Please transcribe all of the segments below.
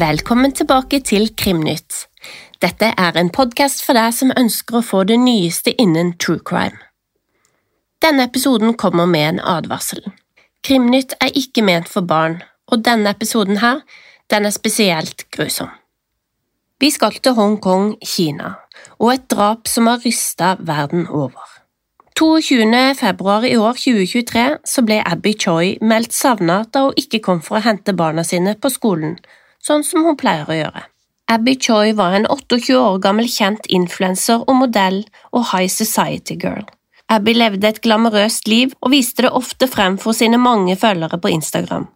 Velkommen tilbake til Krimnytt. Dette er en podkast for deg som ønsker å få det nyeste innen true crime. Denne episoden kommer med en advarsel. Krimnytt er ikke ment for barn, og denne episoden her, den er spesielt grusom. Vi skal til Hongkong, Kina, og et drap som har rysta verden over. 22. februar i år 2023 så ble Abby Choi meldt savna da hun ikke kom for å hente barna sine på skolen sånn som hun pleier å gjøre. Abby Choi var en 28 år gammel kjent influenser og modell og high society girl. Abby levde et glamorøst liv og viste det ofte frem for sine mange følgere på Instagram.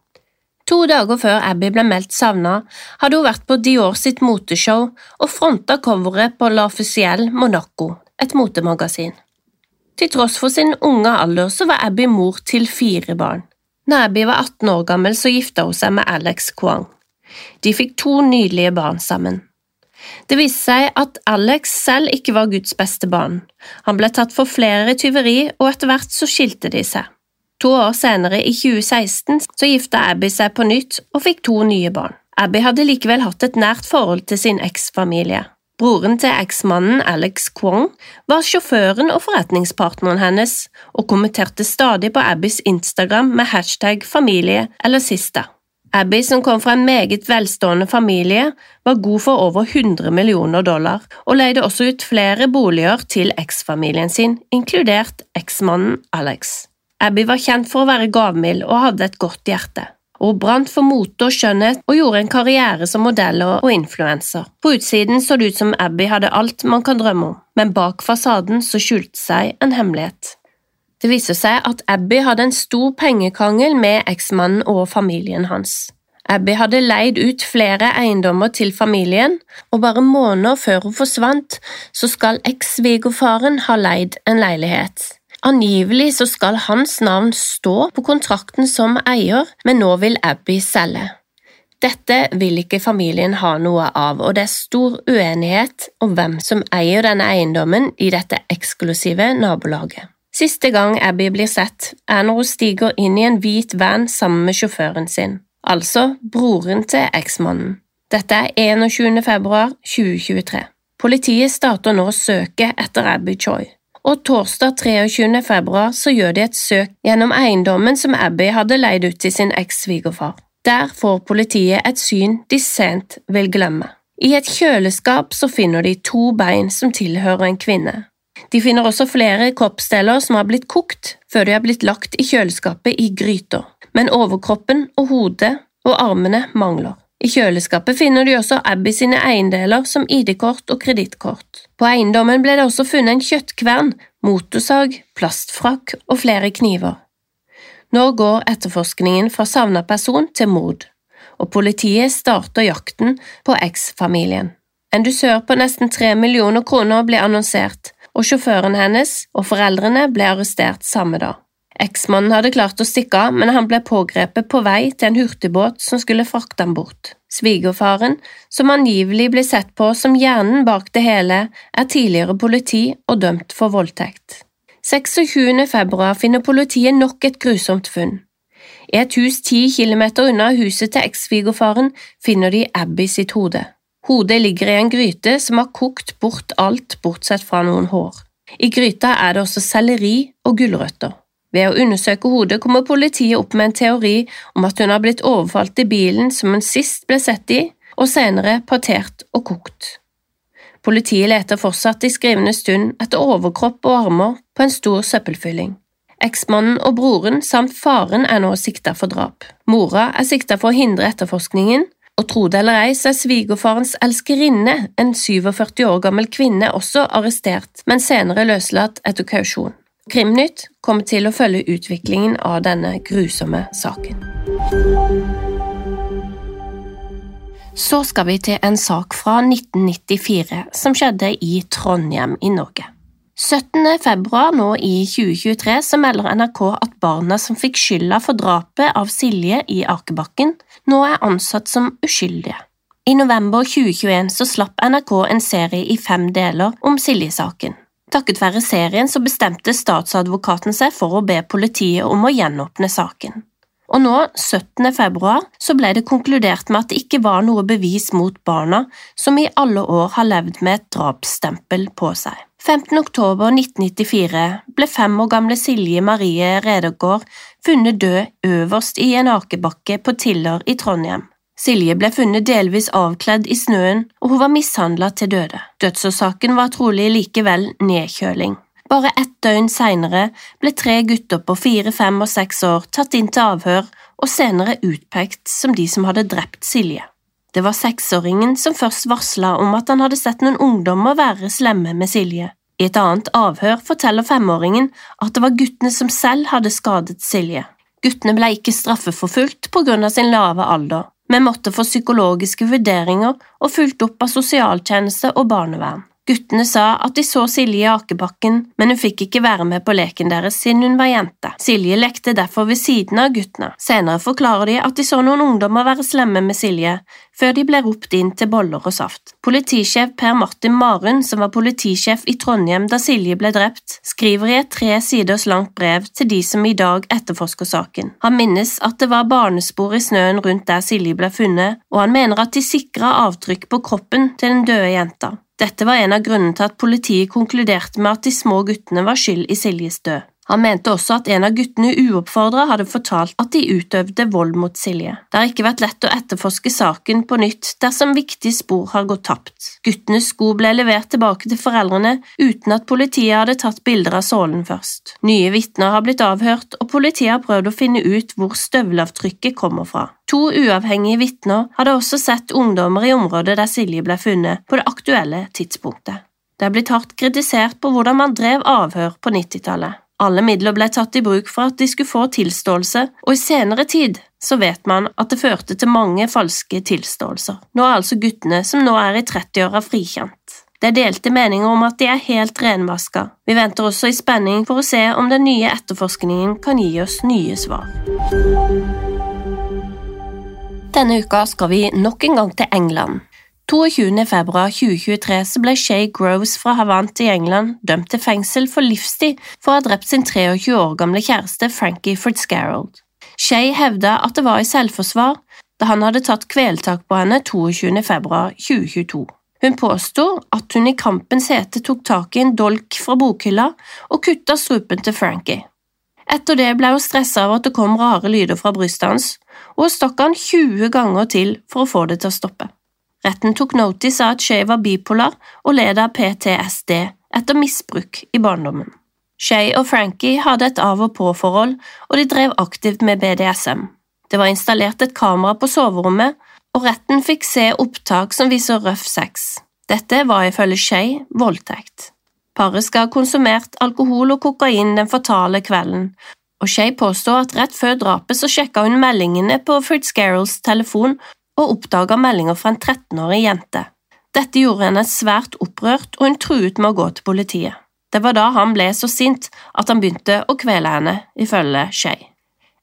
To dager før Abby ble meldt savna, hadde hun vært på Dior sitt moteshow og fronta coveret på La Officielle Monaco, et motemagasin. Til tross for sin unge alder så var Abby mor til fire barn. Når Abby var 18 år gammel, så gifta hun seg med Alex Kwang. De fikk to nydelige barn sammen. Det viste seg at Alex selv ikke var Guds beste barn. Han ble tatt for flere tyveri, og etter hvert så skilte de seg. To år senere, i 2016, så gifta Abby seg på nytt og fikk to nye barn. Abby hadde likevel hatt et nært forhold til sin eksfamilie. Broren til eksmannen Alex Kwong var sjåføren og forretningspartneren hennes, og kommenterte stadig på Abbys Instagram med hashtag familie eller sista. Abby, som kom fra en meget velstående familie, var god for over 100 millioner dollar, og leide også ut flere boliger til eksfamilien sin, inkludert eksmannen Alex. Abby var kjent for å være gavmild og hadde et godt hjerte. Hun brant for mote og skjønnhet og gjorde en karriere som modell og influenser. På utsiden så det ut som Abby hadde alt man kan drømme om, men bak fasaden så skjulte seg en hemmelighet. Det viser seg at Abby hadde en stor pengekrangel med eksmannen og familien hans. Abby hadde leid ut flere eiendommer til familien, og bare måneder før hun forsvant, så skal eks-svigerfaren ha leid en leilighet. Angivelig så skal hans navn stå på kontrakten som eier, men nå vil Abby selge. Dette vil ikke familien ha noe av, og det er stor uenighet om hvem som eier denne eiendommen i dette eksklusive nabolaget. Siste gang Abby blir sett, er når hun stiger inn i en hvit van sammen med sjåføren sin, altså broren til eksmannen. Dette er 21. februar 2023. Politiet starter nå å søke etter Abby Choi, og torsdag 23. februar så gjør de et søk gjennom eiendommen som Abby hadde leid ut til sin eks-svigerfar. Der får politiet et syn de sent vil glemme. I et kjøleskap så finner de to bein som tilhører en kvinne, de finner også flere kroppsdeler som har blitt kokt før de har blitt lagt i kjøleskapet i gryter, men overkroppen og hodet og armene mangler. I kjøleskapet finner de også Abby sine eiendeler som ID-kort og kredittkort. På eiendommen ble det også funnet en kjøttkvern, motorsag, plastfrakk og flere kniver. Nå går etterforskningen fra savna person til mord, og politiet starter jakten på eksfamilien. En dusør på nesten tre millioner kroner ble annonsert, og sjåføren hennes og foreldrene ble arrestert samme dag. Eksmannen hadde klart å stikke av, men han ble pågrepet på vei til en hurtigbåt som skulle frakte ham bort. Svigerfaren, som angivelig blir sett på som hjernen bak det hele, er tidligere politi og dømt for voldtekt. 26. februar finner politiet nok et grusomt funn. I et hus ti kilometer unna huset til ekssvigerfaren finner de Abby sitt hode. Hodet ligger i en gryte som har kokt bort alt bortsett fra noen hår. I gryta er det også selleri og gulrøtter. Ved å undersøke hodet kommer politiet opp med en teori om at hun har blitt overfalt i bilen som hun sist ble sett i, og senere partert og kokt. Politiet leter fortsatt i skrivende stund etter overkropp og armer på en stor søppelfylling. Eksmannen og broren samt faren er nå sikta for drap. Mora er sikta for å hindre etterforskningen, og tro det eller ei, så er svigerfarens elskerinne, en 47 år gammel kvinne, også arrestert, men senere løslatt etter kausjon. Krimnytt kommer til å følge utviklingen av denne grusomme saken. Så skal vi til en sak fra 1994 som skjedde i Trondheim i Norge. 17. februar nå i 2023 så melder NRK at barna som fikk skylda for drapet av Silje i Akebakken, nå er ansatt som uskyldige. I november 2021 så slapp NRK en serie i fem deler om Silje-saken. Takket være serien så bestemte statsadvokaten seg for å be politiet om å gjenåpne saken. Og nå, 17. februar, så ble det konkludert med at det ikke var noe bevis mot barna, som i alle år har levd med et drapsstempel på seg. 15. oktober 1994 ble fem år gamle Silje Marie Redegård funnet død øverst i en akebakke på Tiller i Trondheim. Silje ble funnet delvis avkledd i snøen, og hun var mishandlet til døde. Dødsårsaken var trolig likevel nedkjøling. Bare ett døgn senere ble tre gutter på fire, fem og seks år tatt inn til avhør og senere utpekt som de som hadde drept Silje. Det var seksåringen som først varsla om at han hadde sett noen ungdommer være slemme med Silje. I et annet avhør forteller femåringen at det var guttene som selv hadde skadet Silje. Guttene ble ikke straffeforfulgt på grunn av sin lave alder, men måtte få psykologiske vurderinger og fulgt opp av sosialtjeneste og barnevern. Guttene sa at de så Silje i akebakken, men hun fikk ikke være med på leken deres siden hun var jente. Silje lekte derfor ved siden av guttene. Senere forklarer de at de så noen ungdommer være slemme med Silje, før de ble ropt inn til boller og saft. Politisjef Per Martin Marun, som var politisjef i Trondheim da Silje ble drept, skriver i et tre siders langt brev til de som i dag etterforsker saken. Han minnes at det var barnespor i snøen rundt der Silje ble funnet, og han mener at de sikra avtrykk på kroppen til den døde jenta. Dette var en av grunnene til at politiet konkluderte med at de små guttene var skyld i Siljes død. Han mente også at en av guttene uoppfordra hadde fortalt at de utøvde vold mot Silje. Det har ikke vært lett å etterforske saken på nytt dersom viktige spor har gått tapt. Guttenes sko ble levert tilbake til foreldrene uten at politiet hadde tatt bilder av sålen først. Nye vitner har blitt avhørt, og politiet har prøvd å finne ut hvor støvelavtrykket kommer fra. To uavhengige vitner hadde også sett ungdommer i området der Silje ble funnet på det aktuelle tidspunktet. Det er blitt hardt kritisert på hvordan man drev avhør på 90-tallet. Alle midler ble tatt i bruk for at de skulle få tilståelse, og i senere tid så vet man at det førte til mange falske tilståelser. Nå er altså guttene som nå er i 30-åra frikjent. Det er delte meninger om at de er helt renvaska. Vi venter også i spenning for å se om den nye etterforskningen kan gi oss nye svar. Denne uka skal vi nok en gang til England. 22. februar 2023 ble Shay Groves fra Havant i England dømt til fengsel for livstid for å ha drept sin 23 år gamle kjæreste Frankie Fitzgerald. Shay hevda at det var i selvforsvar da han hadde tatt kveltak på henne 22. februar 2022. Hun påsto at hun i kampens hete tok tak i en dolk fra bokhylla og kutta strupen til Frankie. Etter det ble hun stressa av at det kom rare lyder fra brystet hans, og hun stakk han 20 ganger til for å få det til å stoppe. Retten tok notice av at Shay var bipolar og led av PTSD etter misbruk i barndommen. Shay og Frankie hadde et av-og-på-forhold, og de drev aktivt med BDSM. Det var installert et kamera på soverommet, og retten fikk se opptak som viser røff sex. Dette var ifølge Shay voldtekt. Paret skal ha konsumert alkohol og kokain den fatale kvelden, og Shay påstår at rett før drapet så sjekka hun meldingene på Fitzgeralds telefon og oppdaga meldinger fra en 13-årig jente. Dette gjorde henne svært opprørt, og hun truet med å gå til politiet. Det var da han ble så sint at han begynte å kvele henne, ifølge Shay.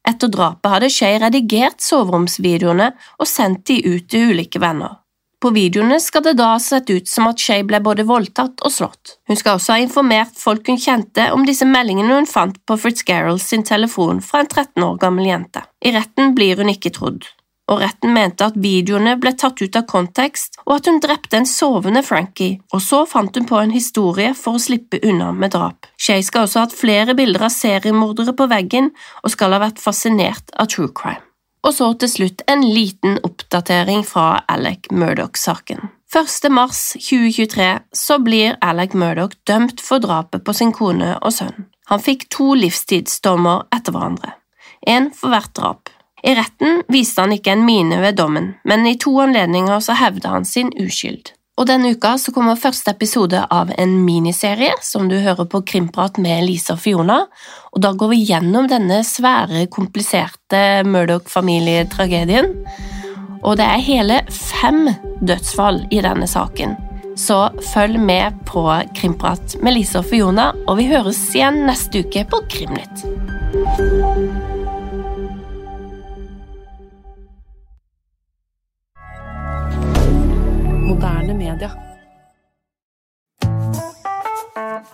Etter drapet hadde Shay redigert soveromsvideoene og sendt de ut til ulike venner. På videoene skal det da ha sett ut som at Shay ble både voldtatt og slått. Hun skal også ha informert folk hun kjente om disse meldingene hun fant på Fitzgerald sin telefon fra en 13 år gammel jente. I retten blir hun ikke trodd og retten mente at videoene ble tatt ut av kontekst, og at hun drepte en sovende Frankie, og så fant hun på en historie for å slippe unna med drap. Shay skal også ha hatt flere bilder av seriemordere på veggen, og skal ha vært fascinert av true crime. Og så til slutt en liten oppdatering fra Alec Murdoch-saken. 1. mars 2023 så blir Alec Murdoch dømt for drapet på sin kone og sønn. Han fikk to livstidsdommer etter hverandre, én for hvert drap. I retten viste han ikke en mine ved dommen, men i to anledninger så hevda han sin uskyld. Og denne uka så kommer første episode av en miniserie som du hører på Krimprat med Lisa og Fiona, og da går vi gjennom denne svære, kompliserte Murdoch-familietragedien. Og det er hele fem dødsfall i denne saken. Så følg med på Krimprat med Lisa og Fiona, og vi høres igjen neste uke på Krimnytt.